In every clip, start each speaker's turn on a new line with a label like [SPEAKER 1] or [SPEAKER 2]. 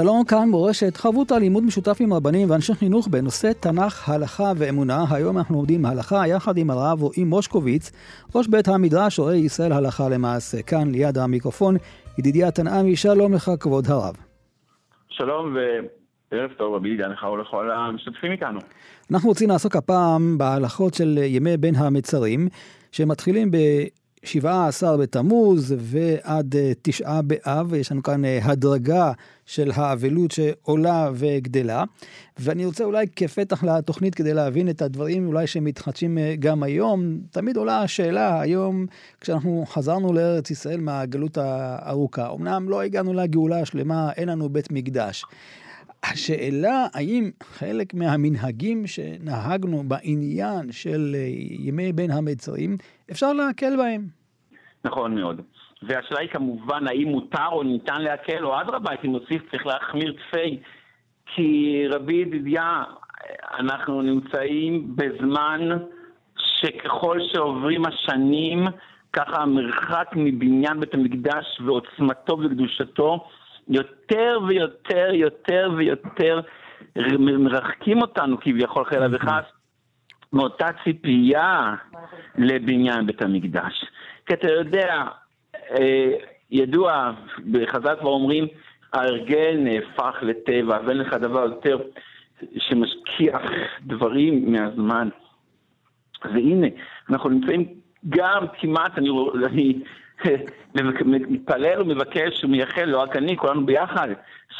[SPEAKER 1] שלום כאן מורשת, חברותא לימוד משותף עם רבנים ואנשי חינוך בנושא תנ"ך, הלכה ואמונה. היום אנחנו לומדים הלכה יחד עם הרב רועי מושקוביץ, ראש בית המדרש רואה ישראל הלכה למעשה. כאן ליד המיקרופון, ידידיה תנעמי, שלום לך כבוד הרב.
[SPEAKER 2] שלום וערב טוב רבי ידידיה לך ולכל המשתתפים איתנו.
[SPEAKER 1] אנחנו רוצים לעסוק הפעם בהלכות של ימי בין המצרים, שמתחילים ב... 17 בתמוז ועד אה, תשעה באב, יש לנו כאן אה, הדרגה של האבלות שעולה וגדלה. ואני רוצה אולי כפתח לתוכנית כדי להבין את הדברים אולי שמתחדשים אה, גם היום, תמיד עולה השאלה היום כשאנחנו חזרנו לארץ ישראל מהגלות הארוכה, אמנם לא הגענו לגאולה השלמה, אין לנו בית מקדש. השאלה האם חלק מהמנהגים שנהגנו בעניין של ימי בין המצרים, אפשר להקל בהם.
[SPEAKER 2] נכון מאוד. והשאלה היא כמובן האם מותר או ניתן להקל, או אדרבה, הייתי מוסיף, צריך להחמיר תפי. כי רבי ידידיה, אנחנו נמצאים בזמן שככל שעוברים השנים, ככה המרחק מבניין בית המקדש ועוצמתו וקדושתו יותר ויותר, יותר ויותר מרחקים אותנו כביכול חלילה וחס מאותה ציפייה לבניין בית המקדש. כי אתה יודע, אה, ידוע, בחז"ל כבר אומרים, ההרגל נהפך לטבע, ואין לך דבר יותר שמשכיח דברים מהזמן. והנה, אנחנו נמצאים גם כמעט, אני, אני מתפלל ומבקש ומייחל, לא רק אני, כולנו ביחד,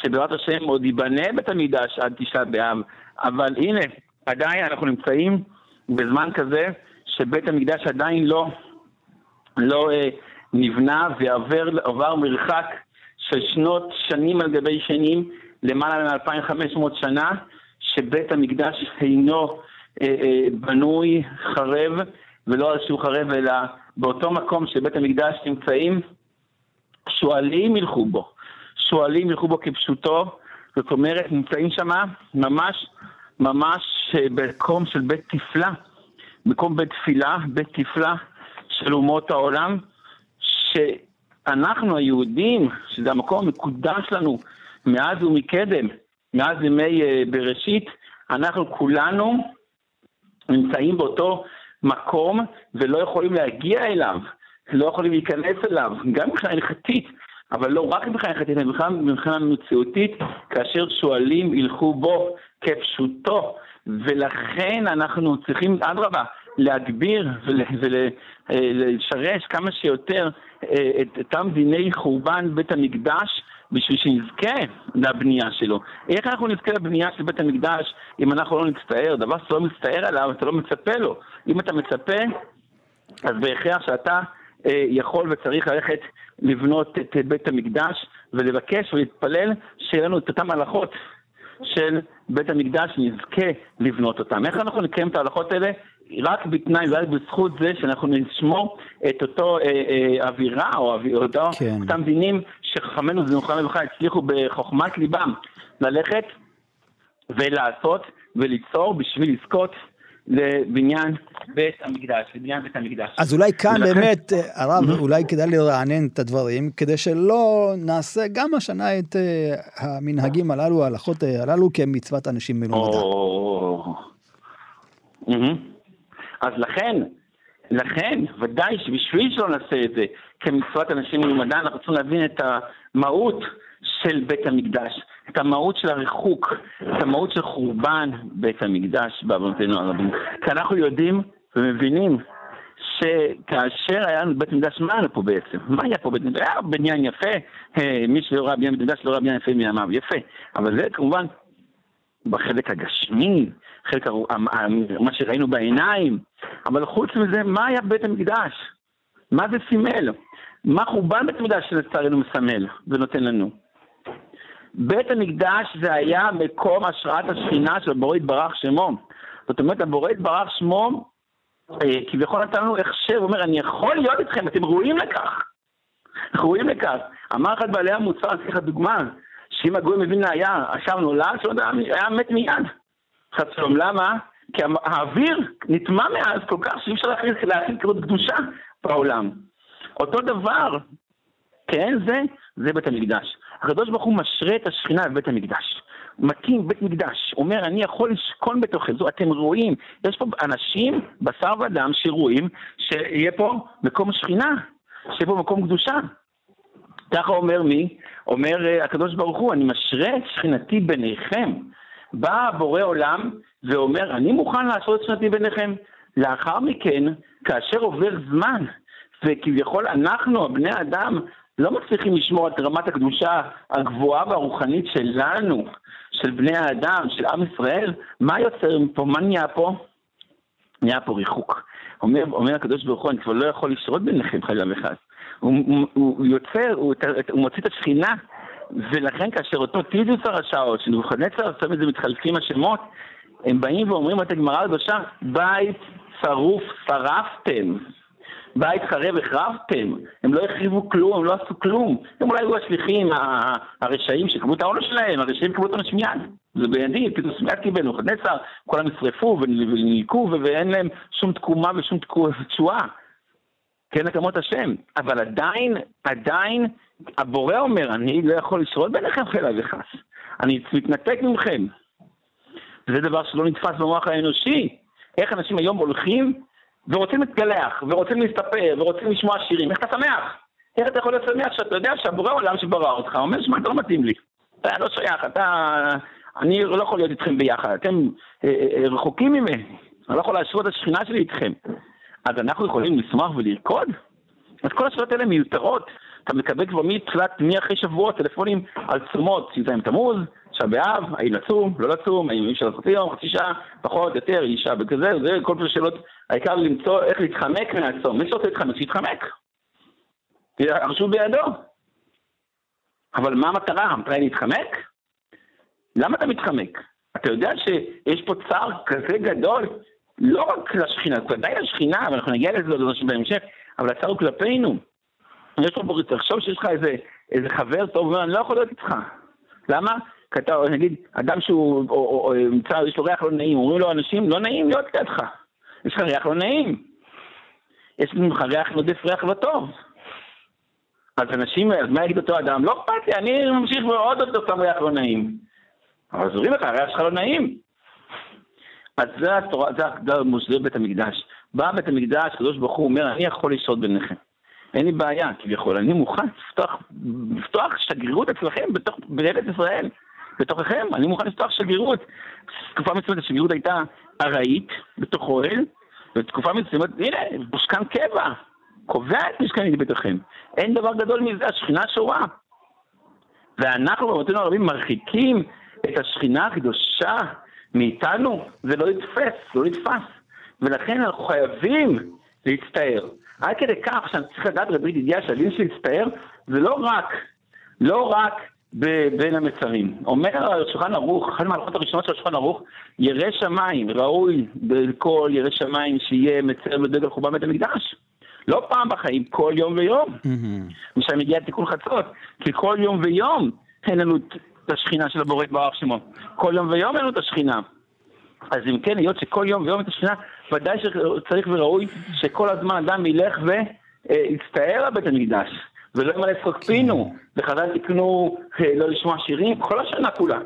[SPEAKER 2] שבעזרת השם עוד ייבנה בית המקדש עד תשעה באב. אבל הנה, עדיין אנחנו נמצאים בזמן כזה שבית המקדש עדיין לא, לא אה, נבנה ועבר מרחק של שנות, שנים על גבי שנים, למעלה מ-2500 שנה, שבית המקדש אינו אה, אה, בנוי, חרב, ולא על שהוא חרב, אלא באותו מקום שבית המקדש נמצאים, שועלים ילכו בו. שועלים ילכו בו כפשוטו, זאת אומרת, נמצאים שם ממש, ממש אה, במקום של בית תפלה, מקום בית תפילה, בית תפלה של אומות העולם, שאנחנו היהודים, שזה המקום המקודש לנו מאז ומקדם, מאז ימי אה, בראשית, אנחנו כולנו נמצאים באותו מקום ולא יכולים להגיע אליו, לא יכולים להיכנס אליו, גם מבחינה הלכתית, אבל לא רק מבחינה הלכתית, אלא מבחינה מציאותית, כאשר שואלים ילכו בו כפשוטו, ולכן אנחנו צריכים, אדרבה, להגביר ולשרש כמה שיותר אה, את אותם דיני חורבן בית המקדש בשביל שנזכה לבנייה שלו. איך אנחנו נזכה לבנייה של בית המקדש אם אנחנו לא נצטער? דבר שאתה לא מצטער עליו, אתה לא מצפה לו. אם אתה מצפה, אז בהכרח שאתה אה, יכול וצריך ללכת לבנות את בית המקדש ולבקש ולהתפלל שיהיה לנו את אותן הלכות של בית המקדש, נזכה לבנות אותם. איך אנחנו נקיים את ההלכות האלה? רק בתנאי ורק בזכות זה שאנחנו נשמור את אותו אה, אה, אווירה או אותו, כן. אותם דינים שחכמינו זנוחם לברכה הצליחו בחוכמת ליבם ללכת ולעשות וליצור בשביל לזכות לבניין בית המקדש, לבניין בית המקדש.
[SPEAKER 1] אז אולי כאן ולכן... באמת, אה, הרב, אולי כדאי לרענן את הדברים, כדי שלא נעשה גם השנה את uh, המנהגים הללו, ההלכות uh, הללו, כמצוות אנשים מלומדה.
[SPEAKER 2] אז לכן, לכן, ודאי שבשביל שלא נעשה את זה כמצוות אנשים מלומדה, אנחנו צריכים להבין את המהות של בית המקדש, את המהות של הריחוק, את המהות של חורבן בית המקדש בעוונותינו הרבים. כי אנחנו יודעים ומבינים שכאשר היה לנו בית מקדש, מה היה פה בעצם? מה היה פה בית מקדש? היה בניין יפה, אה, מי שלא ראה בניין בית מקדש לא ראה בניין יפה מימיו, יפה. אבל זה כמובן בחלק הגשמי, חלק, מה שראינו בעיניים, אבל חוץ מזה, מה היה בית המקדש? מה זה סימל? מה חורבן בית המקדש שלצערנו מסמל ונותן לנו? בית המקדש זה היה מקום השראת השכינה של בורא יתברך שמו. זאת אומרת, הבורא יתברך שמו, אה, כביכול נתן לנו הכשר, הוא אומר, אני יכול להיות איתכם, אתם ראויים לכך. ראויים לכך. אמר אחד בעלי המוצר, אתן לך דוגמה, שאם הגוי מבין היה, עכשיו נולד, שלא יודע, היה מת מיד. חס שלום, למה? כי האוויר נטמע מאז כל כך שאי אפשר להכין קרות קדושה בעולם. אותו דבר, כן, זה, זה בית המקדש. הקדוש ברוך הוא משרה את השכינה בבית המקדש. מקים בית מקדש, אומר אני יכול לשכון בתוכם, זו אתם רואים, יש פה אנשים, בשר ודם, שרואים שיהיה פה מקום שכינה, שיהיה פה מקום קדושה. ככה אומר מי? אומר אה, הקדוש ברוך הוא, אני משרה את שכינתי ביניכם. בא בורא עולם ואומר, אני מוכן לעשות את שכינתי ביניכם. לאחר מכן, כאשר עובר זמן, וכביכול אנחנו, בני אדם, לא מצליחים לשמור את רמת הקדושה הגבוהה והרוחנית שלנו, של בני האדם, של עם ישראל, מה יוצר מפה? מה נהיה פה? נהיה פה ריחוק. אומר, אומר הקדוש ברוך הוא, אני כבר לא יכול לשרות ביניכם חלילה וחס. הוא, הוא, הוא יוצר, הוא, הוא מוציא את השכינה, ולכן כאשר אותו טידוס הרשע, או שנבוכדנצר, עכשיו זה מתחלפים השמות, הם באים ואומרים את הגמרא הקדושה, בית שרוף שרפתם. בית חרב החרבתם, הם לא החריבו כלום, הם לא עשו כלום. הם אולי היו השליחים הרשעים שקיבלו את העונש שלהם, הרשעים קיבלו את העונש מיד. זה בידי, פתאום מיד קיבל, נבוכדנצר, כולם נשרפו ונלקו ואין להם שום תקומה ושום תשואה. כן הקמות השם, אבל עדיין, עדיין, הבורא אומר, אני לא יכול לשרוד ביניכם חלילה וחס. אני מתנתק מכם. וזה דבר שלא נתפס במוח האנושי. איך אנשים היום הולכים ורוצים להתגלח, ורוצים להסתפר, ורוצים לשמוע שירים, איך אתה שמח? איך אתה יכול להיות שמח שאתה יודע שהבורא עולם שברא אותך אומר, שמע, אתה לא מתאים לי. אתה לא שייך, אתה... אני לא יכול להיות איתכם ביחד, אתם אה, אה, רחוקים ממני, אני לא יכול להשרות את השכינה שלי איתכם. אז אנחנו יכולים לשמוח ולרקוד? אז כל השאלות האלה מיותרות. אתה מקבל כבר מתחילת, מאחרי שבועות, טלפונים על צומות, י"ז תמוז, תשעה באב, האם לצום, לא לצום, האם אי אפשר לעשות יום, חצי שעה, פחות, יותר, אישה וכזה, זה כל מיני שאלות, העיקר למצוא איך להתחמק מהצום. מי שרוצה להתחמק, שיתחמק. הרשות בידו. אבל מה המטרה? המטרה היא להתחמק? למה אתה מתחמק? אתה יודע שיש פה צער כזה גדול, לא רק לשכינה, ודאי לשכינה, ואנחנו נגיע לזה בהמשך, אבל הצער הוא כלפינו. יש פה, תחשוב שיש לך איזה, איזה חבר טוב, אומר, אני לא יכול להיות איתך. למה? כי אתה, נגיד, אדם שהוא, או, או, או נמצא, יש לו ריח לא נעים, אומרים לו אנשים, לא נעים להיות לידך. יש לך ריח לא נעים. יש לך ריח נודף ריח לא טוב. אז אנשים, אז מה יגיד אותו אדם? לא אכפת לי, אני ממשיך ועוד אותו שם ריח לא נעים. אבל אז אומרים לך, הריח שלך לא נעים. אז זה התורה, זה המוסדר בית המקדש. בא בית המקדש, הקדוש ברוך הוא אומר, אני יכול לשהות ביניכם. אין לי בעיה, כביכול, אני מוכן לפתוח, לפתוח שגרירות אצלכם בתוך, בארץ ישראל, בתוככם, אני מוכן לפתוח שגרירות. תקופה מסוימת השגרירות הייתה ארעית, בתוך אוהל, ותקופה מסוימת, הנה, מושכן קבע, קובע את משכני בתוככם. אין דבר גדול מזה, השכינה שורה. ואנחנו במותינו הרבים מרחיקים את השכינה הקדושה מאיתנו, זה לא נתפס, לא נתפס. ולכן אנחנו חייבים להצטער. עד כדי כך שאני צריך לדעת רבי ידידיה שהדין של להצטער זה לא רק, לא רק בין המצרים. אומר שולחן ערוך, אחת מהמערכות הראשונות של שולחן ערוך, ירא שמיים, ראוי בכל ירא שמיים שיהיה מצר בדגל חובה בית המקדש. לא פעם בחיים, כל יום ויום. ושם מגיע תיקון חצות, כי כל יום ויום אין לנו את השכינה של הבורא ברוך שמו. כל יום ויום אין לנו את השכינה. אז אם כן, היות שכל יום ויום את השכינה, ודאי שצריך וראוי שכל הזמן אדם ילך ויצטער על בית המקדש, ולא ימלא צחוק פינו, וחז"ל תקנו אה, לא לשמוע שירים, כל השנה כולה.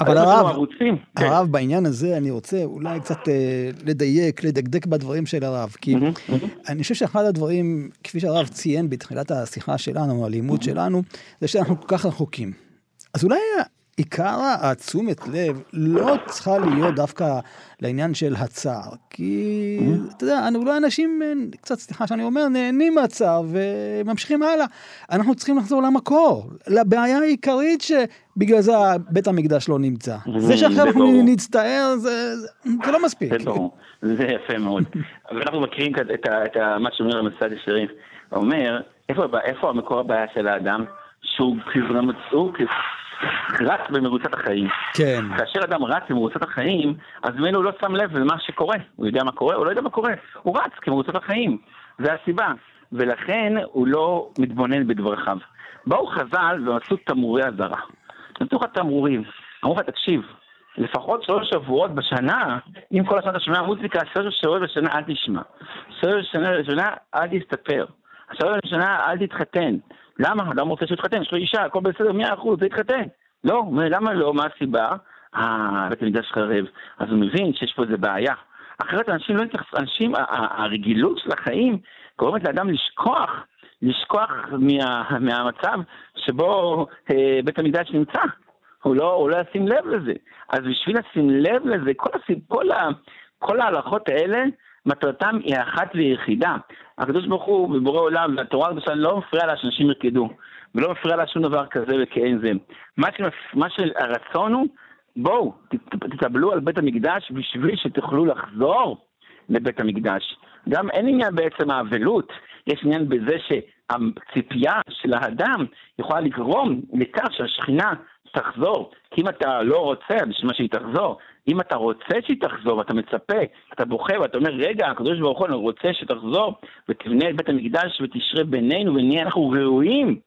[SPEAKER 1] אבל הרב, כן. הרב, בעניין הזה אני רוצה אולי קצת אה, לדייק, לדקדק בדברים של הרב, כי אני חושב שאחד הדברים, כפי שהרב ציין בתחילת השיחה שלנו, הלימוד שלנו, זה שאנחנו כל כך רחוקים. אז אולי עיקר התשומת לב לא צריכה להיות דווקא לעניין של הצער, כי אתה יודע, אולי אנשים, קצת סליחה שאני אומר, נהנים מהצער וממשיכים הלאה. אנחנו צריכים לחזור למקור, לבעיה העיקרית שבגלל זה בית המקדש לא נמצא. זה שעכשיו אנחנו נצטער, זה, זה לא מספיק.
[SPEAKER 2] זה ברור, זה יפה מאוד. ואנחנו מכירים את מה שאומר המסעד הוא אומר, איפה המקור הבעיה של האדם? שהוא כזרמצו, רץ במרוצת החיים.
[SPEAKER 1] כן.
[SPEAKER 2] כאשר אדם רץ במרוצת החיים, אז ממנו הוא לא שם לב למה שקורה. הוא יודע מה קורה? הוא לא יודע מה קורה. הוא רץ כמרוצת החיים. זה הסיבה. ולכן הוא לא מתבונן בדבריו. באו חז"ל ועשו תמרורי אזהרה. נתנו לך תמרורים. אמרו לך, תקשיב, לפחות שלוש שבועות בשנה, אם כל השנה אתה שומע מוזיקה, שלוש שבועות בשנה אל תשמע. שלוש שבועות בשנה אל תסתפר. שלוש בשנה אל תתחתן. למה? למה רוצה שיתחתן? יש לו אישה, הכל בסדר, מאה אחוז, זה יתחתן. לא, למה לא? מה הסיבה? אה, בית המקדש חרב. אז הוא מבין שיש פה איזה בעיה. אחרת אנשים לא יתייחסו, אנשים, הרגילות של החיים גורמת לאדם לשכוח, לשכוח מה, מהמצב שבו אה, בית המקדש נמצא. הוא לא, הוא לא ישים לב לזה. אז בשביל לשים לב לזה, כל, הסיב, כל, ה, כל ההלכות האלה, מטרתם היא אחת ויחידה. הקדוש ברוך הוא בבורא עולם, והתורה הקדושה לא מפריעה לה שאנשים ירקדו, ולא מפריע לה שום דבר כזה וכאין זה. מה, שמפ... מה שהרצון הוא, בואו, תתאבלו על בית המקדש בשביל שתוכלו לחזור לבית המקדש. גם אין עניין בעצם האבלות, יש עניין בזה שהציפייה של האדם יכולה לגרום לכך שהשכינה תחזור. כי אם אתה לא רוצה, בשביל מה שהיא תחזור, אם אתה רוצה שהיא תחזור ואתה מצפה, אתה בוכה ואתה אומר, רגע, הקדוש ברוך הוא, אני רוצה שתחזור ותבנה את בית המקדש ותשרה בינינו ונהיה אנחנו ראויים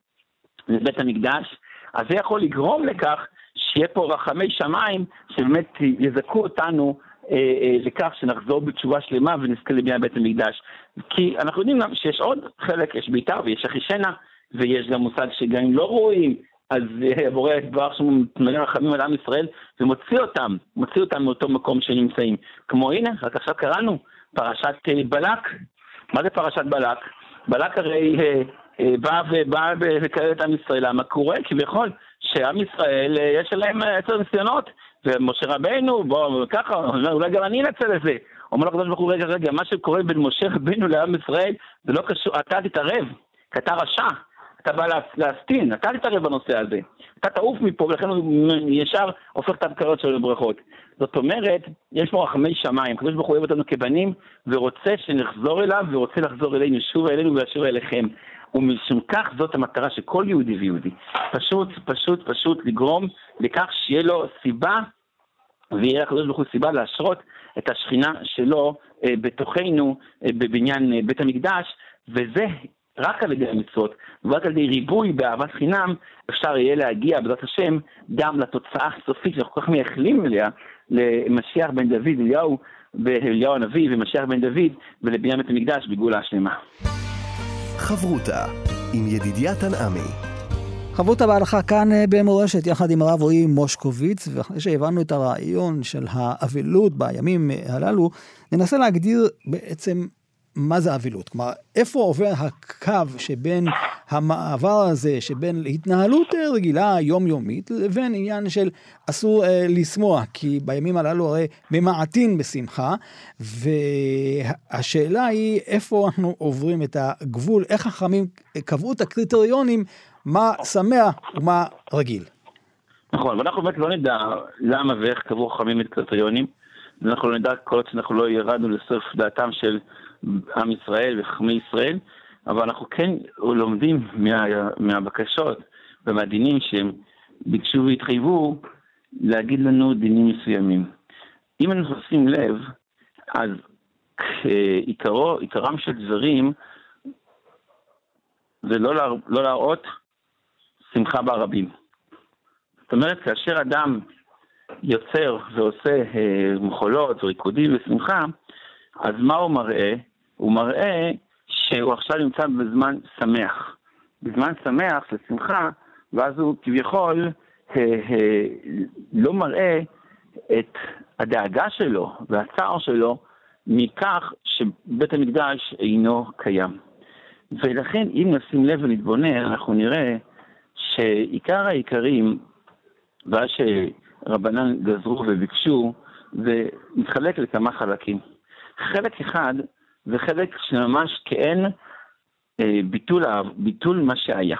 [SPEAKER 2] לבית המקדש, אז זה יכול לגרום לכך שיהיה פה רחמי שמיים שבאמת יזכו אותנו אה, אה, לכך שנחזור בתשובה שלמה ונזכה לבניית בית המקדש. כי אנחנו יודעים גם שיש עוד חלק, יש בית"ר ויש אחישנה, ויש גם מושג שגם אם לא רואים, אז אה, הבורא יתברך שם מתמלא רחמים על עם ישראל ומוציא אותם, מוציא אותם מאותו מקום שנמצאים. כמו הנה, רק עכשיו קראנו, פרשת אה, בלק. מה זה פרשת בלק? בלק הרי אה, בא ובא וקרא את עם ישראל. למה קורה כביכול שעם ישראל יש עליהם עשר ניסיונות, ומשה רבנו, בוא, ככה, אולי גם אני אנצל את זה. אומר לקדוש ברוך הוא, רגע, רגע, מה שקורה בין משה רבנו לעם ישראל, זה לא קשור, אתה תתערב, כי אתה רשע. אתה בא להסטין, אתה תתערב בנושא הזה. אתה תעוף מפה, ולכן הוא ישר הופך את הבקרות שלו לברכות. זאת אומרת, יש פה רחמי שמיים, הקדוש ברוך הוא אוהב אותנו כבנים, ורוצה שנחזור אליו, ורוצה לחזור אלינו, שוב אלינו וישוב אליכם. ומשום כך זאת המטרה של כל יהודי ויהודי. פשוט, פשוט, פשוט לגרום לכך שיהיה לו סיבה, ויהיה לקדוש ברוך הוא סיבה להשרות את השכינה שלו אה, בתוכנו, אה, בבניין אה, בית המקדש, וזה רק על ידי המצוות, ורק על ידי ריבוי באהבת חינם, אפשר יהיה להגיע, בעזרת השם, גם לתוצאה הסופית שאנחנו כל כך מייחלים אליה, למשיח בן דוד, אליהו, אליהו הנביא ומשיח בן דוד, ולבניין בית המקדש בגאולה השלמה.
[SPEAKER 3] חברותה עם ידידיה תנעמי.
[SPEAKER 1] חברותה בהלכה כאן אה, במורשת, יחד עם הרב רועי מושקוביץ, ואחרי שהבנו את הרעיון של האבלות בימים הללו, ננסה להגדיר בעצם מה זה אבילות? כלומר, איפה עובר הקו שבין המעבר הזה, שבין התנהלות רגילה יומיומית, לבין עניין של אסור אה, לשמוח, כי בימים הללו הרי ממעטין בשמחה, והשאלה היא איפה אנחנו עוברים את הגבול, איך חכמים קבעו את הקריטריונים, מה שמח ומה רגיל.
[SPEAKER 2] נכון, ואנחנו באמת לא נדע למה ואיך קבעו חכמים את הקריטריונים, ואנחנו לא נדע כל עוד שאנחנו לא ירדנו לסוף דעתם של עם ישראל וחכמי ישראל, אבל אנחנו כן לומדים מה, מהבקשות ומהדינים שהם ביקשו והתחייבו להגיד לנו דינים מסוימים. אם אנחנו עושים לב, אז עיקרו, עיקרם של דברים זה לא, לה, לא להראות שמחה ברבים. זאת אומרת, כאשר אדם יוצר ועושה אה, מחולות וריקודים ושמחה, אז מה הוא מראה? הוא מראה שהוא עכשיו נמצא בזמן שמח. בזמן שמח, של שמחה, ואז הוא כביכול אה, אה, לא מראה את הדאגה שלו והצער שלו מכך שבית המקדש אינו קיים. ולכן אם נשים לב ונתבונן, אנחנו נראה שעיקר העיקרים, ואז שרבנן גזרו וביקשו, זה מתחלק לכמה חלקים. חלק אחד זה חלק שממש כאין אה, ביטול, ביטול מה שהיה.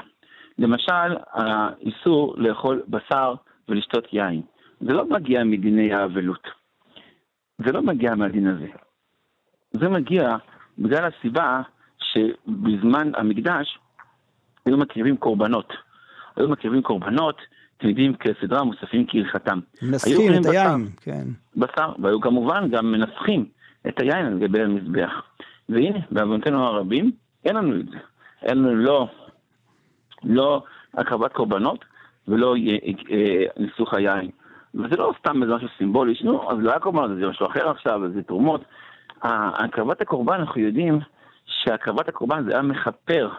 [SPEAKER 2] למשל, האיסור לאכול בשר ולשתות יין. זה לא מגיע מדיני האבלות. זה לא מגיע מהדין הזה. זה מגיע בגלל הסיבה שבזמן המקדש היו מקריבים קורבנות. היו מקריבים קורבנות, צמידים כסדרה, מוספים כהלכתם.
[SPEAKER 1] מנסחים את היין, כן.
[SPEAKER 2] בשר, והיו כמובן גם מנסחים את היין על גבי המזבח. והנה, בעוונותינו הרבים, אין לנו את זה. אין לנו לא, לא הקרבת קורבנות ולא אה, אה, ניסוך היין. וזה לא סתם איזה משהו סימבולי, נו, אז לא היה קורבנות, זה משהו אחר עכשיו, זה תרומות. הקרבת הקורבן, אנחנו יודעים שהקרבת הקורבן זה היה מכפר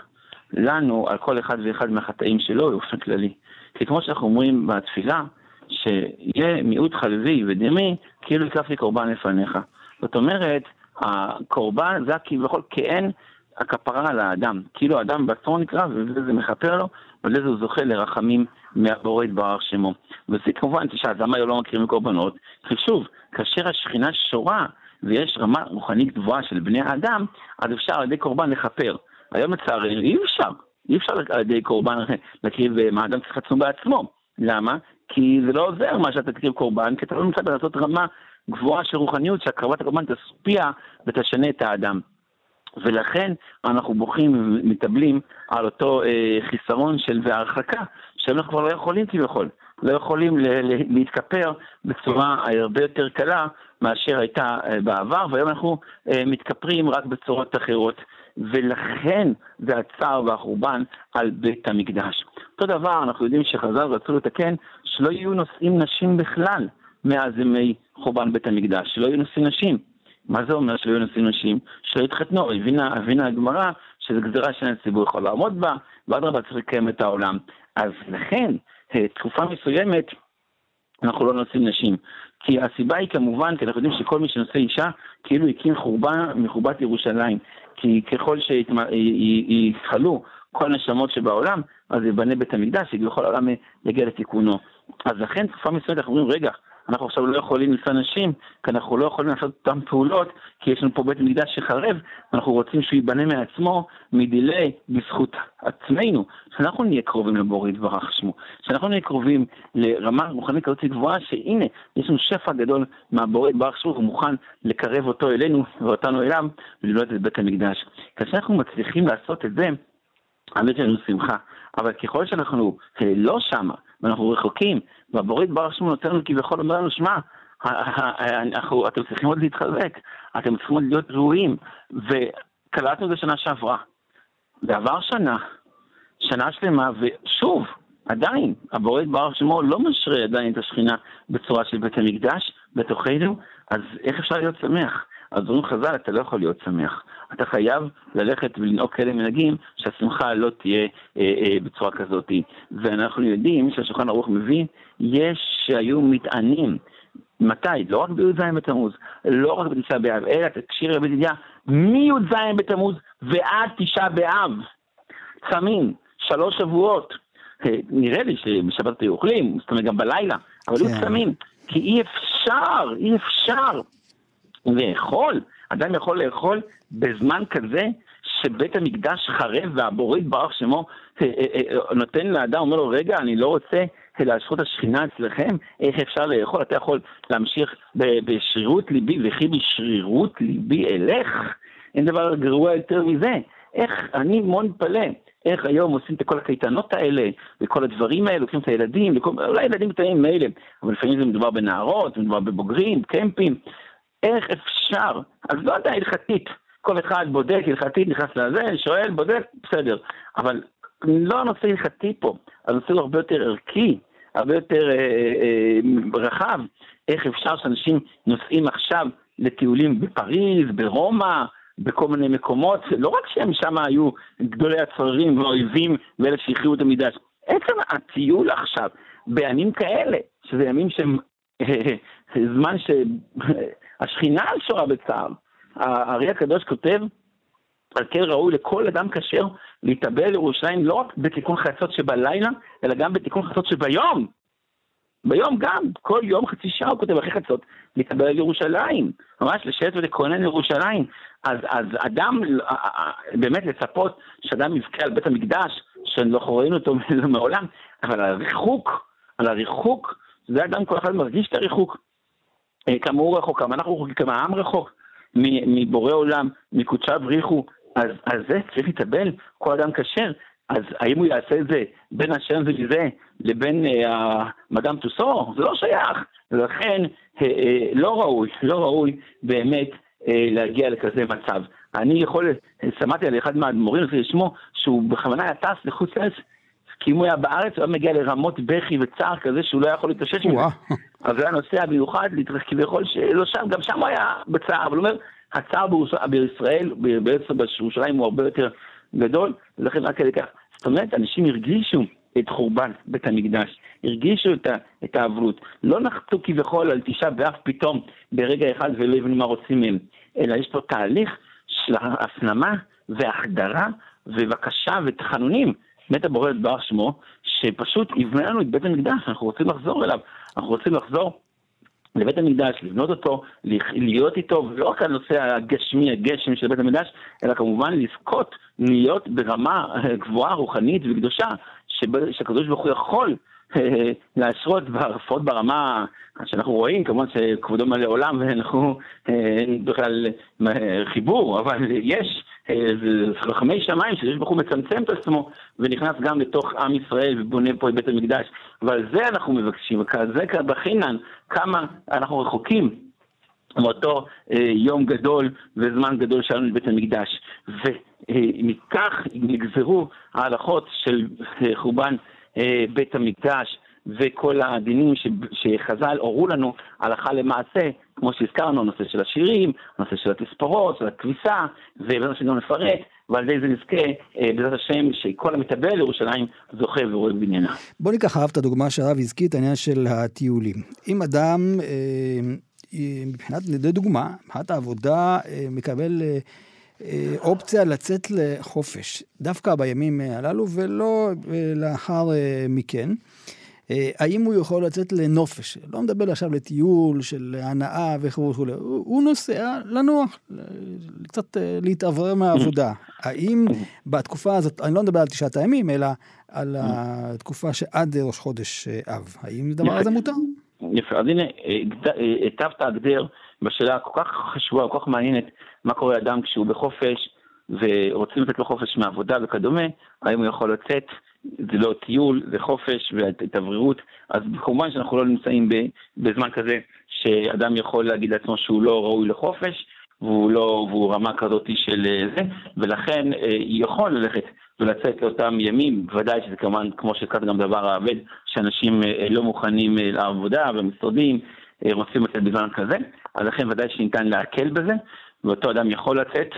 [SPEAKER 2] לנו על כל אחד ואחד מהחטאים שלו באופן כללי. כי כמו שאנחנו אומרים בתפילה, שיהיה מיעוט חלבי ודמי, כאילו הקרבתי קורבן לפניך. זאת אומרת, הקורבן זה כביכול כאין הכפרה על האדם. כאילו האדם בעצמו נקרא, וזה מכפר לו, ולזה הוא זוכה לרחמים מהבורא יתברך שמו. וזה כמובן, תשאל, למה לא מקריבים קורבנות? כי שוב, כאשר השכינה שורה ויש רמה רוחנית גבוהה של בני האדם, אז אפשר על ידי קורבן לכפר. היום לצערנו אי אפשר, אי אפשר על ידי קורבן להקריב אה, מה אדם צריך בעצמו. למה? כי זה לא עוזר מה שאתה תקריב קורבן, כי אתה לא נמצא לעשות רמה גבוהה של רוחניות שהקרבת הקורבן תשפיע ותשנה את האדם. ולכן אנחנו בוכים ומתאבלים על אותו אה, חיסרון של והרחקה, שאנחנו כבר לא יכולים כביכול, לא יכולים להתכפר בצורה הרבה יותר קלה מאשר הייתה אה, בעבר, והיום אנחנו אה, מתכפרים רק בצורות אחרות. ולכן זה הצער והחורבן על בית המקדש. אותו דבר, אנחנו יודעים שחז"ל רצו לתקן שלא יהיו נושאים נשים בכלל מאז ימי חורבן בית המקדש, שלא יהיו נושאים נשים. מה זה אומר שלא יהיו נושאים נשים? שלא יתחתנו, הבינה, הבינה הגמרא שזו גזירה שאין הציבור יכול לעמוד בה, ואדרבה צריך לקיים את העולם. אז לכן, אה, תקופה מסוימת, אנחנו לא נושאים נשים. כי הסיבה היא כמובן, כי אנחנו יודעים שכל מי שנושא אישה, כאילו הקים חורבה מחורבת ירושלים. כי ככל שיתחלו כל הנשמות שבעולם, אז יבנה בית המקדש, שכל העולם יגיע לתיקונו. אז לכן תקופה מסוימת אנחנו אומרים, רגע, אנחנו עכשיו לא יכולים לשא נשים, כי אנחנו לא יכולים לעשות אותן פעולות, כי יש לנו פה בית מקדש שחרב, ואנחנו רוצים שהוא ייבנה מעצמו, מדילי, בזכות עצמנו, שאנחנו נהיה קרובים לבורא יתברך שמו, שאנחנו נהיה קרובים לרמה רוחנית כזאת גבוהה, שהנה, יש לנו שפע גדול מהבורא יתברך שמו, הוא מוכן לקרב אותו אלינו ואותנו אליו, ולבנות את בית המקדש. כאשר אנחנו מצליחים לעשות את זה, האמת שלנו שמחה, אבל ככל שאנחנו לא שמה, ואנחנו רחוקים, והבורית ברוך שמו נותן לנו כביכול אומר לנו, שמע, אתם צריכים עוד להתחזק, אתם צריכים עוד להיות ראויים, וקלטנו את זה שנה שעברה. ועבר שנה, שנה שלמה, ושוב, עדיין, הבורית ברוך שמו לא משרה עדיין את השכינה בצורה של בית המקדש בתוכנו, אז איך אפשר להיות שמח? אז אומרים חז"ל, אתה לא יכול להיות שמח. אתה חייב ללכת ולנהוג כאלה מנהגים שהשמחה לא תהיה אה, אה, בצורה כזאת. ואנחנו יודעים שהשולחן ערוך מבין, יש שהיו מטענים. מתי? לא רק בי"ז בתמוז, לא רק בתשעה באב, אלא תקשיר רבי ידידיה, מי"ז בתמוז ועד תשעה באב. צמים, שלוש שבועות. אה, נראה לי שבשבת היו אוכלים, זאת אומרת גם בלילה, אבל היו כן. צמים, כי אי אפשר, אי אפשר לאכול, אדם יכול לאכול בזמן כזה שבית המקדש חרב והבורא יתברך שמו אה, אה, אה, נותן לאדם, אומר לו, רגע, אני לא רוצה להשחות השכינה אצלכם, איך אפשר לאכול? אתה יכול להמשיך בשרירות ליבי, וכי בשרירות ליבי אלך? אין דבר גרוע יותר מזה. איך, אני מאוד מתפלא, איך היום עושים את כל הקייטנות האלה, וכל הדברים האלה, לוקחים את הילדים, לכל, אולי ילדים קטנים מילא, אבל לפעמים זה מדובר בנערות, מדובר בבוגרים, קמפים, איך אפשר? אז לא יודע, הלכתית. כל אחד בודק הלכתית, נכנס לזה, שואל, בודק, בסדר. אבל לא הנושא הלכתי פה, הנושא הוא הרבה יותר ערכי, הרבה יותר אה, אה, רחב. איך אפשר שאנשים נוסעים עכשיו לטיולים בפריז, ברומא, בכל מיני מקומות, לא רק שהם שם היו גדולי הצררים והאויבים ואלה שהכריעו את המקדש, עצם הטיול עכשיו, בימים כאלה, שזה ימים שהם זמן שהשכינה על שורה בצער. הארי הקדוש כותב, על כן ראוי לכל אדם כשר להתאבל לירושלים לא רק בתיקון חצות שבלילה, אלא גם בתיקון חצות שביום. ביום גם, כל יום חצי שעה הוא כותב אחרי חצות, להתאבל על ירושלים, ממש לשבת ולכונן ירושלים. אז, אז אדם, באמת לצפות שאדם יבכה על בית המקדש, שאנחנו ראינו אותו מעולם, אבל הריחוק, על הריחוק, זה אדם כל אחד מרגיש את הריחוק. אה, כמה הוא רחוק, כמה אנחנו רחוקים, כמה העם רחוק מבורא עולם, מקודשיו בריחו, אז על זה צריך להתאבל כל אדם כשר, אז האם הוא יעשה את זה בין השם וזה לבין אה, מדאם טוסו? זה לא שייך. ולכן אה, אה, לא ראוי, לא ראוי באמת אה, להגיע לכזה מצב. אני יכול, שמעתי על אחד מהמורים לפי שמו, שהוא בכוונה היה טס לחוץ לארץ, כי אם הוא היה בארץ, הוא היה מגיע לרמות בכי וצער כזה שהוא לא יכול להתאושש מזה. אז היה נוסע במיוחד, כביכול שלא שם, גם שם הוא היה בצער, אבל הוא אומר, הצער בישראל, בעצם בירושלים הוא הרבה יותר גדול, ולכן רק כדי כך. זאת אומרת, אנשים הרגישו את חורבן בית המקדש, הרגישו את, את האבלות, לא נחתו כביכול על תשעה באב פתאום ברגע אחד ולא הבינו מה רוצים מהם, אלא יש פה תהליך של הפנמה והחדרה ובקשה ותחנונים. מת הבורא יתברך שמו, שפשוט יבנה לנו את בית המקדש, אנחנו רוצים לחזור אליו, אנחנו רוצים לחזור לבית המקדש, לבנות אותו, להיות איתו, ולא רק הנושא הגשמי, הגשם של בית המקדש, אלא כמובן לזכות להיות ברמה גבוהה, רוחנית וקדושה, שהקדוש ברוך הוא יכול להשרות, לפחות ברמה שאנחנו רואים, כמובן שכבודו מלא עולם ואנחנו אין בכלל חיבור, אבל יש חכמי שמיים שיש הוא מצמצם את עצמו ונכנס גם לתוך עם ישראל ובונה פה את בית המקדש. ועל זה אנחנו מבקשים, וכזה בחינן, כמה אנחנו רחוקים מאותו אה, יום גדול וזמן גדול שלנו לבית המקדש. ומכך נגזרו ההלכות של אה, חורבן אה, בית המקדש וכל הדינים שחז"ל הורו לנו הלכה למעשה, כמו שהזכרנו, הנושא של השירים, הנושא של התספורות, של הכביסה, ובעזרת השם גם נפרט, ועל ידי זה נזכה, אה, בעזרת השם, שכל המתאבל לירושלים זוכה ורואה בניינה.
[SPEAKER 1] בוא ניקח אהב את הדוגמה שהרב הזכיר, את העניין של הטיולים. אם אדם, אה, מבחינת, לדוגמה, מבחינת העבודה, אה, מקבל... אופציה לצאת לחופש, דווקא בימים הללו ולא לאחר מכן. אה, האם הוא יכול לצאת לנופש? לא מדבר עכשיו לטיול של הנאה וכו' וכו', הוא נוסע לנוח, קצת אה, להתאוורר מהעבודה. האם בתקופה הזאת, אני לא מדבר על תשעת הימים, אלא על התקופה שעד ראש חודש אה, אב, האם הדבר הזה מותר?
[SPEAKER 2] יפה, אז הנה, היטבת הגדר בשאלה כל כך חשובה, כל כך מעניינת, מה קורה לאדם כשהוא בחופש, ורוצים לתת לו חופש מעבודה וכדומה, האם הוא יכול לצאת זה לא טיול, זה חופש והתאווררות, אז כמובן שאנחנו לא נמצאים בזמן כזה שאדם יכול להגיד לעצמו שהוא לא ראוי לחופש, והוא לא, והוא רמה כזאת של אה, זה, ולכן אה, יכול ללכת ולצאת לאותם ימים, בוודאי שזה כמובן, כמו שהזכרת גם דבר העבד, שאנשים אה, לא מוכנים לעבודה במשרדים, רוצים לצאת בזמן כזה, אז לכן ודאי שניתן להקל בזה, ואותו אדם יכול לצאת,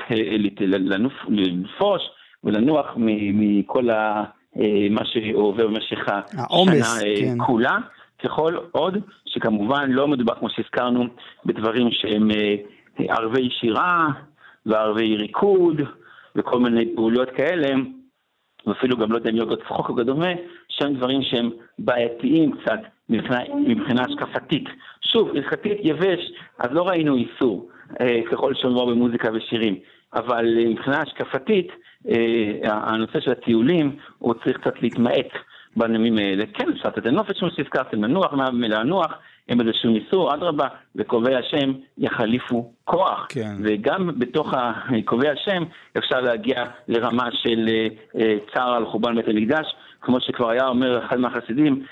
[SPEAKER 2] לנפוש ולנוח מכל ה... אה, מה שעובר במשך השנה אה, כן. כולה, ככל עוד שכמובן לא מדובר, כמו שהזכרנו, בדברים שהם אה, ערבי שירה וערבי ריקוד וכל מיני פעולות כאלה, ואפילו גם לא יודע אם יוגות צחוק וכדומה, שהם דברים שהם בעייתיים קצת מבחינה, מבחינה השקפתית. שוב, הלכתית יבש, אז לא ראינו איסור, ככל שמדובר במוזיקה ושירים, אבל מבחינה השקפתית, אה, הנושא של הטיולים, הוא צריך קצת להתמעט בנמים האלה. כן, אפשר לתת נופש, כמו שהזכרתם, לנוח, מלנוח, הם איזשהו ניסור, אדרבה, וקובעי השם יחליפו כוח. כן. וגם בתוך קובעי השם אפשר להגיע לרמה של אה, אה, צער על חורבן בית המקדש, כמו שכבר היה אומר אחד מהחסידים,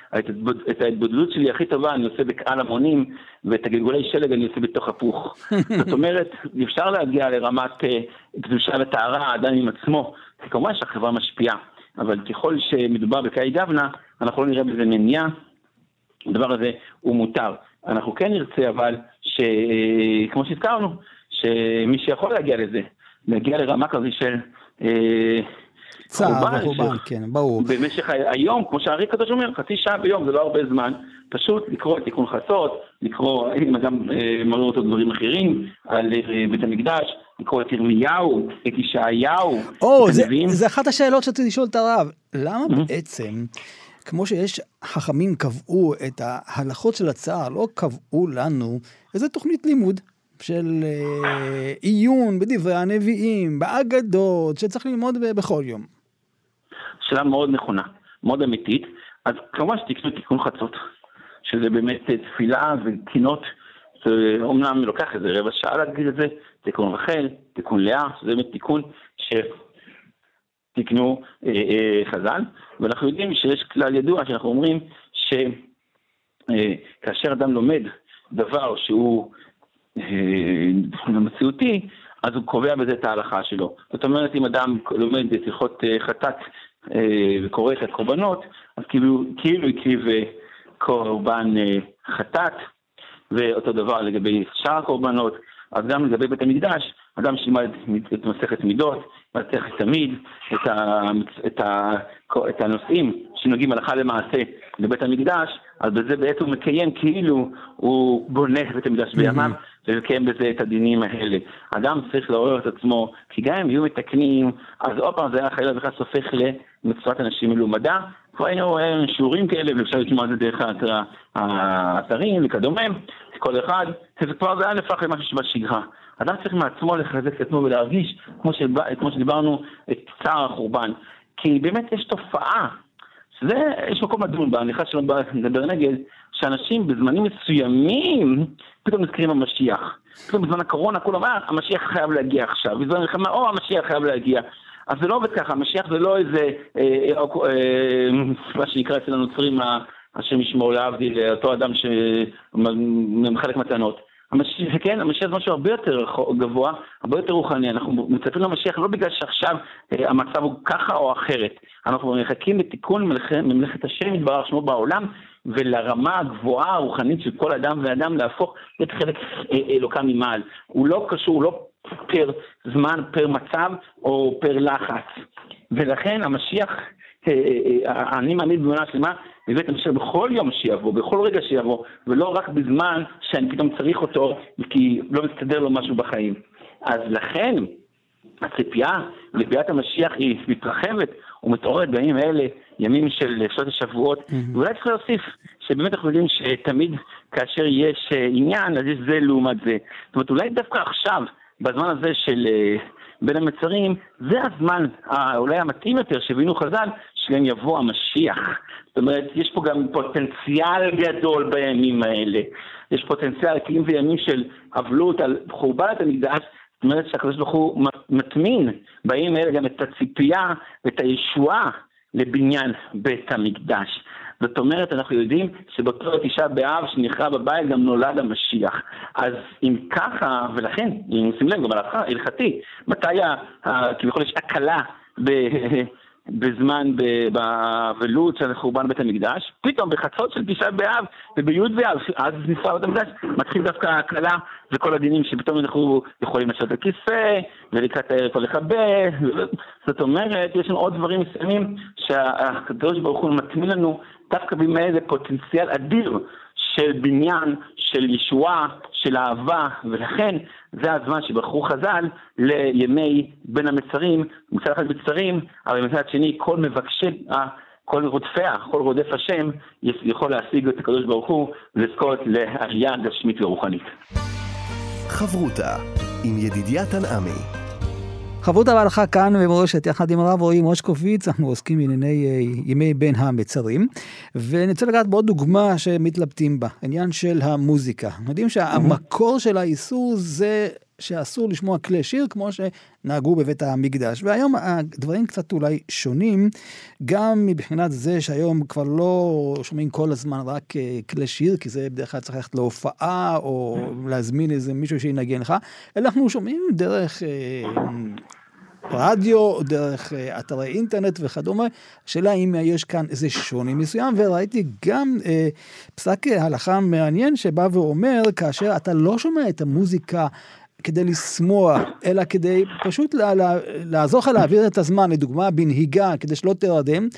[SPEAKER 2] את ההתבודדות שלי הכי טובה אני עושה בקהל המונים, ואת הגלגולי שלג אני עושה בתוך הפוך. זאת אומרת, אפשר להגיע לרמת אה, קדושה וטהרה, האדם עם עצמו, כי כמובן שהחברה משפיעה, אבל ככל שמדובר בקאי גבנה, אנחנו לא נראה בזה מניעה, הדבר הזה הוא מותר. אנחנו כן נרצה אבל, ש... אה, כמו שהזכרנו, שמי שיכול להגיע לזה, להגיע לרמה כזו של... אה,
[SPEAKER 1] צער וחורבן, כן, ברור.
[SPEAKER 2] במשך היום, כמו שהארי קדוש אומר, חצי שעה ביום זה לא הרבה זמן, פשוט לקרוא את תיקון חצות, לקרוא, אם גם אה, מראה אותו דברים אחרים, על אה, בית המקדש, לקרוא את ירמיהו, את ישעיהו,
[SPEAKER 1] או, זה, זה אחת השאלות שרציתי לשאול את הרב. למה mm-hmm. בעצם, כמו שיש חכמים קבעו את ההלכות של הצער, לא קבעו לנו איזה תוכנית לימוד של אה, עיון בדברי הנביאים, באגדות, שצריך ללמוד בכל יום.
[SPEAKER 2] שאלה מאוד נכונה, מאוד אמיתית. אז כמובן שתקנו תיקון חצות, שזה באמת תפילה וקינות, אומנם לוקח איזה רבע שעה להגיד את זה, תיקון רחל, תיקון לאה, שזה באמת תיקון. תקנו אה, אה, חז"ל, ואנחנו יודעים שיש כלל ידוע שאנחנו אומרים שכאשר אה, אדם לומד דבר שהוא אה, מציאותי, אז הוא קובע בזה את ההלכה שלו. זאת אומרת, אם אדם לומד הלכות אה, חטאת אה, וקורא את הקורבנות, אז כאילו, כאילו הקריב אה, קורבן אה, חטאת, ואותו דבר לגבי שאר הקורבנות, אז גם לגבי בית המקדש, אדם שילמד את מסכת מידות, מסכת תמיד, את, ה, את, ה, את הנושאים שנוגעים הלכה למעשה לבית המקדש, אז בזה בעצם הוא מקיים כאילו הוא בונה את בית המקדש בימיו, ומקיים בזה את הדינים האלה. אדם צריך לעורר את עצמו, כי גם אם יהיו מתקנים, אז עוד פעם זה היה חייב בכלל סופך למצוות אנשים מלומדה. כבר היינו שיעורים כאלה, ואפשר לשמוע את זה דרך האתרים וכדומה, כל אחד, זה כבר זה היה נפח למשהו שבשגרה. אדם צריך מעצמו לחזק את עצמו ולהרגיש, כמו, שבא, כמו שדיברנו, את צער החורבן. כי באמת יש תופעה, שזה, יש מקום לדון בה, אני חושב שלא בא לדבר נגד, שאנשים בזמנים מסוימים פתאום נזכרים במשיח. פתאום בזמן הקורונה כולם אמר, המשיח חייב להגיע עכשיו. בזמן המלחמה, או המשיח חייב להגיע. אז זה לא עובד ככה, המשיח זה לא איזה, אה, אה, אה, מה שנקרא אצל הנוצרים, השם ישמור להבדיל, אותו אדם שמחלק מתנות. המשיח, כן, המשיח זה משהו הרבה יותר גבוה, הרבה יותר רוחני. אנחנו מצפים למשיח לא בגלל שעכשיו אה, המצב הוא ככה או אחרת. אנחנו מחכים לתיקון ממלכת השם יתברך שמו בעולם, ולרמה הגבוהה הרוחנית של כל אדם ואדם להפוך את חלק אה, אלוקם ממעל. הוא לא קשור, הוא לא פר זמן, פר מצב או פר לחץ. ולכן המשיח, אה, אה, אני מאמין באמונה שלמה, בבית המשיח בכל יום שיבוא, בכל רגע שיבוא, ולא רק בזמן שאני פתאום צריך אותו, כי לא מסתדר לו משהו בחיים. אז לכן, הציפייה לביאת המשיח היא מתרחבת ומתעוררת בימים אלה, ימים של שעות השבועות, mm-hmm. ואולי צריך להוסיף שבאמת אנחנו יודעים שתמיד כאשר יש אה, עניין, אז יש זה לעומת זה. זאת אומרת, אולי דווקא עכשיו, בזמן הזה של אה, בין המצרים, זה הזמן אולי המתאים יותר שהבינו חז"ל, שגם יבוא המשיח. זאת אומרת, יש פה גם פוטנציאל גדול בימים האלה. יש פוטנציאל, כי אם זה ימים של אבלות על חורבן המקדש, זאת אומרת שהקדוש ברוך הוא מטמין בימים האלה גם את הציפייה ואת הישועה לבניין בית המקדש. זאת אומרת, אנחנו יודעים שבאותו תשעה באב שנכרע בבית גם נולד המשיח. אז אם ככה, ולכן, אם נשים לב, גם הלכתי, מתי כביכול יש הקלה בזמן באבלות של חורבן בית המקדש, פתאום בחצות של תשעה באב ובי' באב, אז נפרע בית המקדש, מתחיל דווקא ההקלה וכל הדינים שפתאום אנחנו יכולים לשבת על כיסא ולקראת הערב לכבה, זאת אומרת, יש לנו עוד דברים מסוימים שהקדוש ברוך הוא מטמין לנו דווקא בימי איזה פוטנציאל אדיר של בניין, של ישועה, של אהבה, ולכן זה הזמן שבחרו חז"ל לימי בין המצרים, מצד אחד מצרים, אבל מצד שני כל מבקשי, כל רודפיה, כל רודף השם, יכול להשיג את הקדוש ברוך הוא ולזכות לעלייה גשמית ורוחנית.
[SPEAKER 3] חברותה עם ידידיה תנעמי
[SPEAKER 1] חברות ההלכה כאן במורשת, יחד עם הרב רועי מושקוביץ, אנחנו עוסקים בענייני uh, ימי בין המצרים, ואני רוצה לגעת בעוד דוגמה שמתלבטים בה, עניין של המוזיקה. יודעים שהמקור של האיסור זה שאסור לשמוע כלי שיר כמו שנהגו בבית המקדש. והיום הדברים קצת אולי שונים, גם מבחינת זה שהיום כבר לא שומעים כל הזמן רק uh, כלי שיר, כי זה בדרך כלל צריך ללכת להופעה או להזמין איזה מישהו שינגן לך, אלא אנחנו שומעים דרך uh, רדיו, דרך אה, אתרי אינטרנט וכדומה. השאלה אם יש כאן איזה שוני מסוים, וראיתי גם אה, פסק הלכה מעניין שבא ואומר, כאשר אתה לא שומע את המוזיקה כדי לשמוח, אלא כדי פשוט לה, לה, לעזור לך להעביר את הזמן, לדוגמה בנהיגה, כדי שלא תרדם,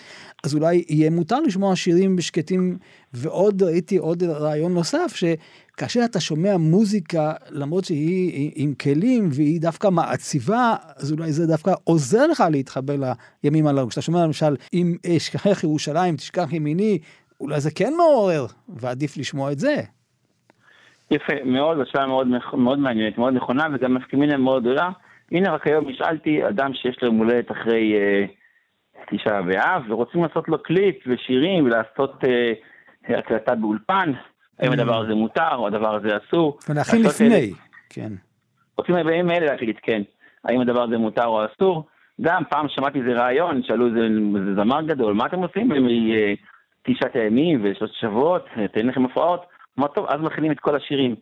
[SPEAKER 1] אז אולי יהיה מותר לשמוע שירים שקטים, ועוד ראיתי עוד רעיון נוסף, שכאשר אתה שומע מוזיקה, למרות שהיא עם כלים והיא דווקא מעציבה, אז אולי זה דווקא עוזר לך להתחבר לימים הללו. כשאתה שומע למשל, אם אשכחך ירושלים, תשכח ימיני, אולי זה כן מעורר, ועדיף לשמוע את זה.
[SPEAKER 2] יפה, מאוד, השאלה מאוד, מאוד מעניינת, מאוד נכונה, וגם מסכימים להם מאוד גדולה. הנה רק היום נשאלתי אדם שיש לו מולדת אחרי אה, תשעה באב, ורוצים לעשות לו קליפ ושירים ולעשות אה, הקלטה באולפן. האם mm. הדבר הזה מותר או הדבר הזה אסור.
[SPEAKER 1] ולהכין לפני, אלה, כן.
[SPEAKER 2] רוצים בימים אלה להחליט, כן. האם הדבר הזה מותר או אסור. גם פעם שמעתי איזה רעיון, שאלו איזה, זמר גדול, מה אתם עושים בתשעת הימים ושלושת שבועות, תן לכם הפרעות? אמר, טוב, אז מכינים את כל השירים.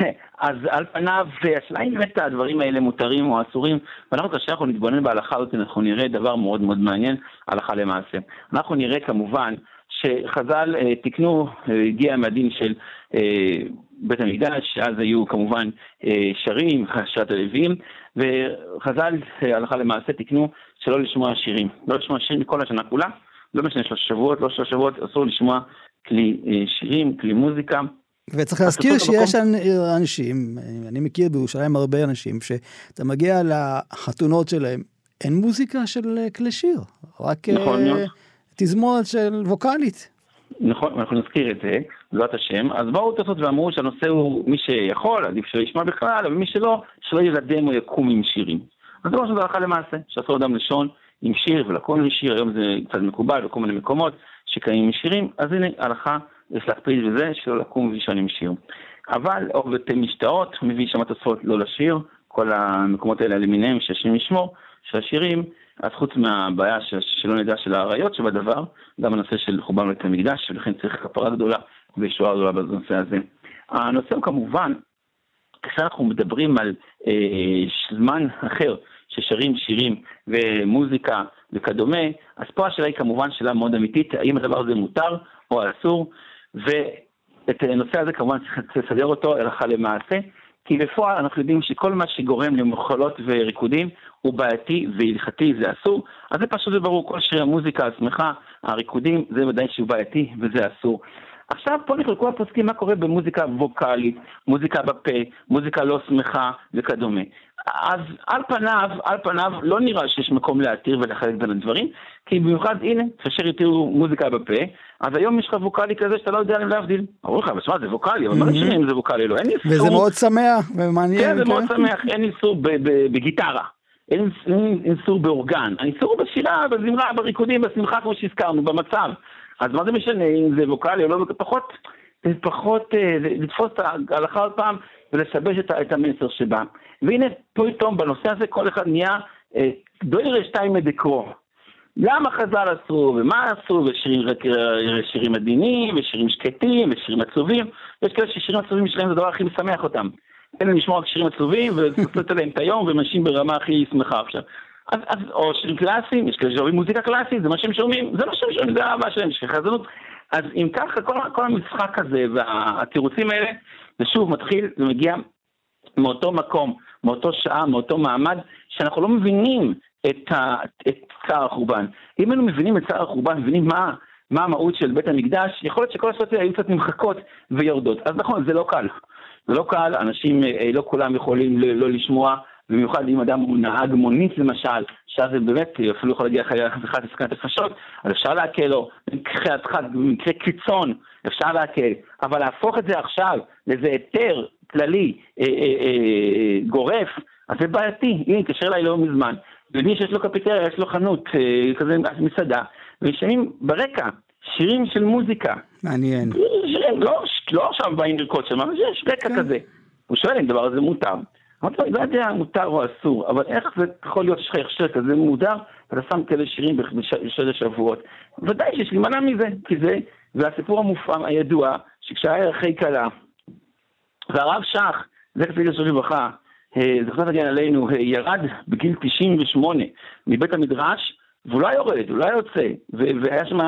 [SPEAKER 2] אז על פניו, השאלה אם באמת הדברים האלה מותרים או אסורים, ואנחנו כאשר אנחנו נתבונן בהלכה הזאת, אנחנו נראה דבר מאוד מאוד מעניין, הלכה למעשה. אנחנו נראה כמובן שחז"ל אה, תיקנו, אה, הגיע מהדין של אה, בית המקדש, שאז היו כמובן שרים, שירת הלווים, וחז"ל הלכה למעשה תיקנו שלא לשמוע שירים, לא לשמוע שירים מכל השנה כולה, לא משנה שלושה שבועות, לא שלושה שבועות, אסור לשמוע כלי אה, שירים, כלי מוזיקה.
[SPEAKER 1] וצריך להזכיר שיש אנשים, אני מכיר בירושלים הרבה אנשים, שאתה מגיע לחתונות שלהם, אין מוזיקה של כלי שיר, רק נכון, uh, תזמורת של ווקאלית.
[SPEAKER 2] נכון, אנחנו נזכיר את זה, בעזרת השם. אז באו תוספות ואמרו שהנושא הוא מי שיכול, עדיף שלא ישמע בכלל, אבל מי שלא, שלא ירדם או יקום עם שירים. אז זה משהו הלכה למעשה, שאסור אדם לשון עם שיר ולקום עם שיר, היום זה קצת מקובל בכל מיני מקומות שקיימים עם שירים, אז הנה הלכה יש להקפיד בזה שלא לקום ולישון עם שיר. אבל עובד משתאות, מביא שם תוספות לא לשיר, כל המקומות האלה למיניהם שישנים לשמור, של השירים, אז חוץ מהבעיה של, שלא נדע של האריות שבדבר, גם הנושא של חורבן בית המקדש, ולכן צריך כפרה גדולה וישועה גדולה בנושא הזה. הנושא הוא כמובן, כשאנחנו מדברים על אה, זמן אחר, ששרים שירים ומוזיקה וכדומה, אז פה השאלה היא כמובן שאלה מאוד אמיתית, האם הדבר הזה מותר או אסור, ואת הנושא הזה כמובן צריך לסדר אותו הלכה למעשה, כי בפועל אנחנו יודעים שכל מה שגורם למחולות וריקודים הוא בעייתי והלכתי, זה אסור, אז זה פשוט וברור, כל שירי המוזיקה, השמחה, הריקודים, זה ודאי שהוא בעייתי וזה אסור. עכשיו פה נחלקו הפוסקים מה קורה במוזיקה ווקאלית, מוזיקה בפה, מוזיקה לא שמחה וכדומה. אז על פניו, על פניו לא נראה שיש מקום להתיר ולחלק בין הדברים, כי במיוחד, הנה, כאשר התירו מוזיקה בפה, אז היום יש לך ווקאלי כזה שאתה לא יודע אם להבדיל. אמרו לך, אבל זה ווקאלי, אבל מה נשמע אם זה ווקאלי? לא, אין איסור.
[SPEAKER 1] וזה מאוד שמח ומעניין.
[SPEAKER 2] כן, זה מאוד כן. שמח, אין איסור בגיטרה. אין איסור באורגן, האיסור הוא בשירה, בזמרה, בריקודים, בשמחה, כמו שהזכרנו, במצב. אז מה זה משנה אם זה ווקאלי או לא, פחות, פחות אה, לתפוס את ההלכה עוד פעם ולשבש את המסר שבה. והנה פתאום בנושא הזה כל אחד נהיה אה, דוירי שתיים מדקרו. למה חז"ל אסרו, ומה אסרו, ושירים עדינים, ושירים שקטים, ושירים עצובים. יש כאלה ששירים עצובים שלהם זה הדבר הכי משמח אותם. תן להם לשמוע רק שירים עצובים, ולעשות להם את היום, ומאנשים ברמה הכי שמחה עכשיו. אז, אז, או שירים קלאסיים, יש כאלה שאוהבים מוזיקה קלאסית, זה מה שהם שומעים, זה מה שהם שומעים, זה האהבה שלהם, יש חזנות. אז אם ככה, כל, כל המשחק הזה והתירוצים האלה, זה שוב מתחיל ומגיע מאותו מקום, מאותו שעה, מאותו מעמד, שאנחנו לא מבינים את, ה, את צער החורבן. אם היינו מבינים את צער החורבן, מבינים מה, מה המהות של בית המקדש, יכול להיות שכל השאלות האלה היו קצת נמחקות ויורדות. אז נכון, זה לא קל. זה לא קל, אנשים, אה, לא כולם יכולים לא לשמוע, במיוחד אם אדם הוא נהג מונית למשל, שאז זה באמת אפילו יכול להגיע אחרי אחד לסכנת נפשות, אז אפשר להקל לו, במקרה במקרה קיצון, אפשר להקל, אבל להפוך את זה עכשיו לאיזה היתר כללי, אה, אה, אה, גורף, אז זה בעייתי. הנה, התקשר אליי לא מזמן, ומי שיש לו קפיטריה, יש לו חנות, אה, כזה מסעדה, ושמים ברקע שירים של מוזיקה.
[SPEAKER 1] מעניין.
[SPEAKER 2] שירים, לא, לא עכשיו באים לרקוד שם, אבל יש רקע כן. כזה. הוא שואל אם דבר הזה מותר. אמרתי לו, לא יודע מותר או אסור, אבל איך זה יכול להיות שיש לך הכשר כזה מודר, ואתה שם כאלה שירים בשל השבועות. ודאי שיש להימנע מזה, כי זה, והסיפור המופעם הידוע, שכשהיה אחרי כלה, והרב שך, זכר צדיק לשם לברכה, אה, זכרת להגן עלינו, אה, ירד בגיל 98 מבית המדרש, והוא לא יורד, הוא לא יוצא, והיה שם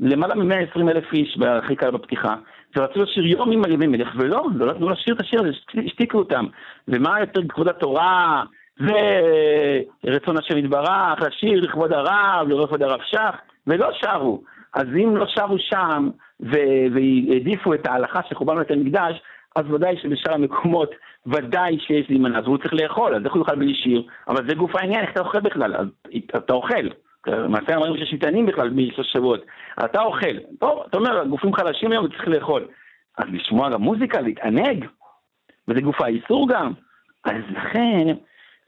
[SPEAKER 2] למעלה מ-120 אלף איש אחרי קהל בפתיחה, ורצו לשיר יום עם ימי מלך, ולא, לא נתנו לשיר את השיר הזה, השתיקו אותם. ומה יותר כבוד התורה, ורצון השם יתברך, לשיר לכבוד הרב, לכבוד הרב שך, ולא שרו. אז אם לא שרו שם, והעדיפו את ההלכה של בית המקדש, אז ודאי שבשאר המקומות ודאי שיש להימנע, אז הוא צריך לאכול, אז איך הוא יאכל בלי שיר? אבל זה גוף העניין, איך אתה אוכל בכלל? אז אתה אוכל. למעשה אומרים שיש מטענים בכלל משלוש שבועות. אתה אוכל. טוב, אתה אומר, גופים חלשים היום וצריך לאכול. אז לשמוע גם מוזיקה, להתענג, וזה גוף האיסור גם. אז לכן,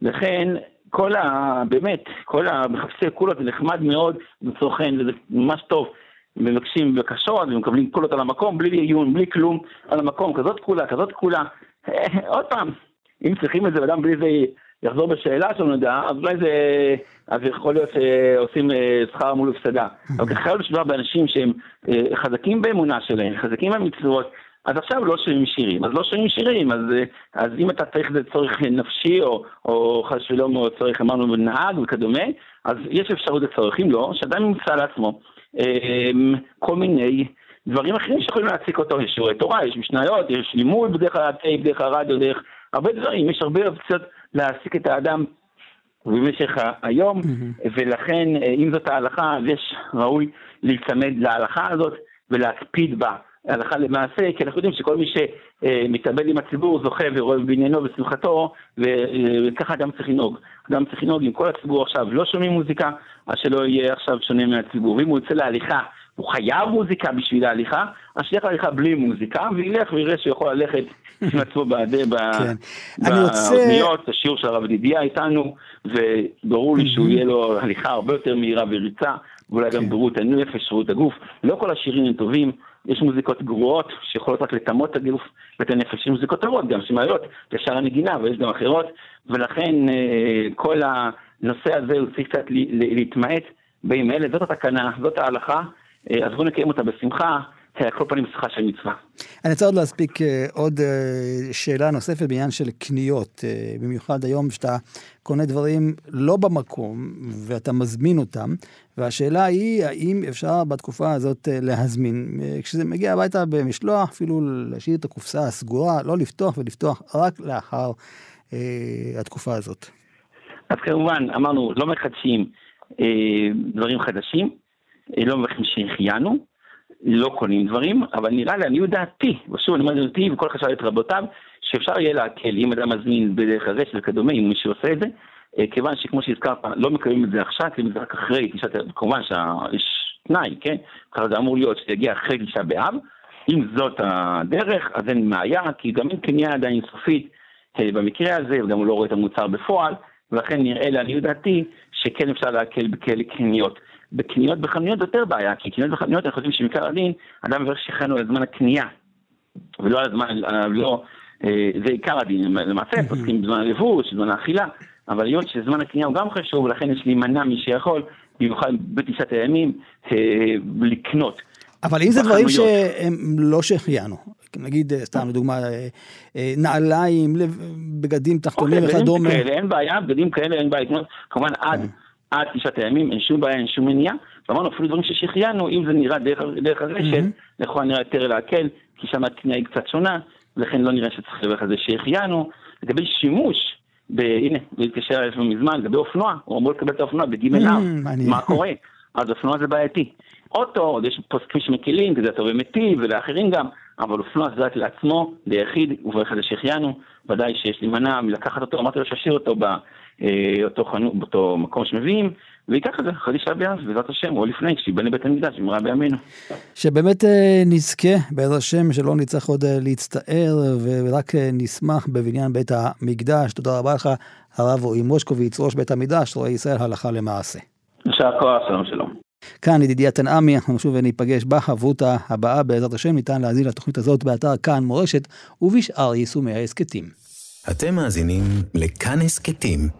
[SPEAKER 2] לכן, כל ה... באמת, כל המחפשי קולות זה נחמד מאוד, לצורכן, וזה ממש טוב. מבקשים בקשות ומקבלים קולות על המקום, בלי עיון, בלי כלום, על המקום, כזאת קולה, כזאת קולה. עוד פעם, אם צריכים את זה, אדם בלי זה יחזור בשאלה שלא נדע, אז אולי זה, אז יכול להיות שעושים אה, שכר מול הפסדה. אבל ככה מדובר באנשים שהם אה, חזקים באמונה שלהם, חזקים במצוות, אז עכשיו לא שומעים שירים, אז לא שומעים שירים, אז, אה, אז אם אתה צריך איזה צורך נפשי, או, או חס ושלום, או צורך, אמרנו, נהג וכדומה, אז יש אפשרות לצורך, אם לא, שאדם ימצא לעצמו כל מיני דברים אחרים שיכולים להציג אותו, יש שיעורי תורה, יש משניות, יש לימוד בדרך כלל טייפ, דרך הרדיו, דרך הרבה דברים, יש הרבה אופציות להעסיק את האדם במשך היום, mm-hmm. ולכן אם זאת ההלכה, אז יש ראוי להיצמד להלכה הזאת ולהקפיד בה. הלכה למעשה, כי אנחנו יודעים שכל מי שמתאבד עם הציבור זוכה ורואה בעניינו ושמחתו, וככה אדם צריך לנהוג. אדם צריך לנהוג עם כל הציבור עכשיו, לא שומעים מוזיקה, אז שלא יהיה עכשיו שונה מהציבור. ואם הוא יוצא להליכה הוא חייב מוזיקה בשביל ההליכה, אז שילך להליכה בלי מוזיקה, וילך ויראה שהוא יכול ללכת עם עצמו באוזניות, השיעור של הרב דידיה איתנו, וברור לי שהוא יהיה לו הליכה הרבה יותר מהירה וריצה, ואולי גם כן. בריאות הנפש, בריאות הגוף. לא כל השירים הם טובים, יש מוזיקות גרועות שיכולות רק לטמות את הגוף ואת הנפש, יש מוזיקות טובות גם שמעלות ישר הנגינה ויש גם אחרות, ולכן אה, כל הנושא הזה הוא צריך קצת להתמעט בימים אלה, זאת התקנה, זאת ההלכה. אה, אז בואו נקיים אותה בשמחה. על כל פנים שיחה של מצווה.
[SPEAKER 1] אני רוצה עוד להספיק אה, עוד אה, שאלה נוספת בעניין של קניות, במיוחד היום שאתה קונה דברים לא במקום ואתה מזמין אותם, והשאלה היא האם אפשר בתקופה הזאת להזמין, כשזה מגיע הביתה במשלוח, אפילו להשאיר את הקופסה הסגורה, לא לפתוח ולפתוח רק לאחר אה, התקופה הזאת.
[SPEAKER 2] אז כמובן, אמרנו, לא מחדשים אה, דברים חדשים. אה, לא מברכים שהחיינו, לא קונים דברים, אבל נראה לעניות דעתי, ושוב אני אומר לדעתי וכל חשב את רבותיו, שאפשר יהיה להקל אם אדם מזמין בדרך הרשת וכדומה, אם מישהו עושה את זה, אה, כיוון שכמו שהזכרת, לא מקיימים את זה עכשיו, כי זה רק אחרי תשעת, כמובן שיש תנאי, כן? ככה זה אמור להיות שזה יגיע אחרי תשעה באב, אם זאת הדרך, אז אין בעיה, כי גם אין קנייה עדיין סופית אה, במקרה הזה, וגם הוא לא רואה את המוצר בפועל, ולכן נראה לעניות דעתי שכן אפשר להקל בכאלה קניות. בקניות בחנויות יותר בעיה, כי קניות בחנויות אנחנו חושבים שמעיקר הדין, אדם מברך שכנו על זמן הקנייה, ולא על הזמן, לא, אה, זה עיקר הדין, למעשה פוסקים בזמן הלבוש, בזמן האכילה, אבל היות שזמן הקנייה הוא גם חשוב, ולכן יש להימנע מי שיכול, במיוחד בתשעת הימים, אה, לקנות.
[SPEAKER 1] אבל אם זה דברים שהם לא שהחיינו, נגיד, אה, סתם לדוגמה, נעליים, בגדים תחתונים
[SPEAKER 2] אוקיי, וכדומה. אין בעיה, בגדים כאלה אין בעיה, כמובן עד עד תשעת הימים, אין שום בעיה, אין שום מניעה. ואמרנו אפילו דברים ששחיינו, אם זה נראה דרך, דרך הרשת, mm-hmm. לכאורה נראה יותר להקל, כי שם הקנייה היא קצת שונה, ולכן לא נראה שצריך לדבר על זה שהחיינו. לגבי שימוש, ב, הנה, להתקשר אליו מזמן, לגבי אופנוע, הוא אמור לקבל את האופנוע בג' mm, מה קורה? אז אופנוע זה בעייתי. אוטו, עוד יש פוסקים שמקלים, כי זה טוב ומטיב, ולאחרים גם, אבל אופנוע זה רק לעצמו, ליחיד, וברך זה שהחיינו, ודאי שיש להימנע מלקחת אותו, אמרתי לו שישאיר אותו אה, אותו חנות, באותו מקום שמביאים, וייקח את זה אחרי תשעה באב, בעזרת השם, או לפני, כשיבנה בית המקדש, במהרה בימינו.
[SPEAKER 1] שבאמת אה, נזכה, בעזרת השם, שלא נצטרך עוד אה, להצטער, ורק נשמח בבניין בית המקדש. תודה רבה לך, הרב רועי מושקוביץ, ראש בית המקדש, רואה ישראל הלכה למעשה.
[SPEAKER 2] יישר כוח, שלום שלום.
[SPEAKER 1] כאן ידידיה תנעמי, אנחנו שוב ניפגש בחברותה הבאה, בעזרת השם, ניתן להזין לתוכנית הזאת באתר כאן מורשת ובשאר יישומי ההסכתים.
[SPEAKER 3] אתם מאזינים לכאן הסכתים.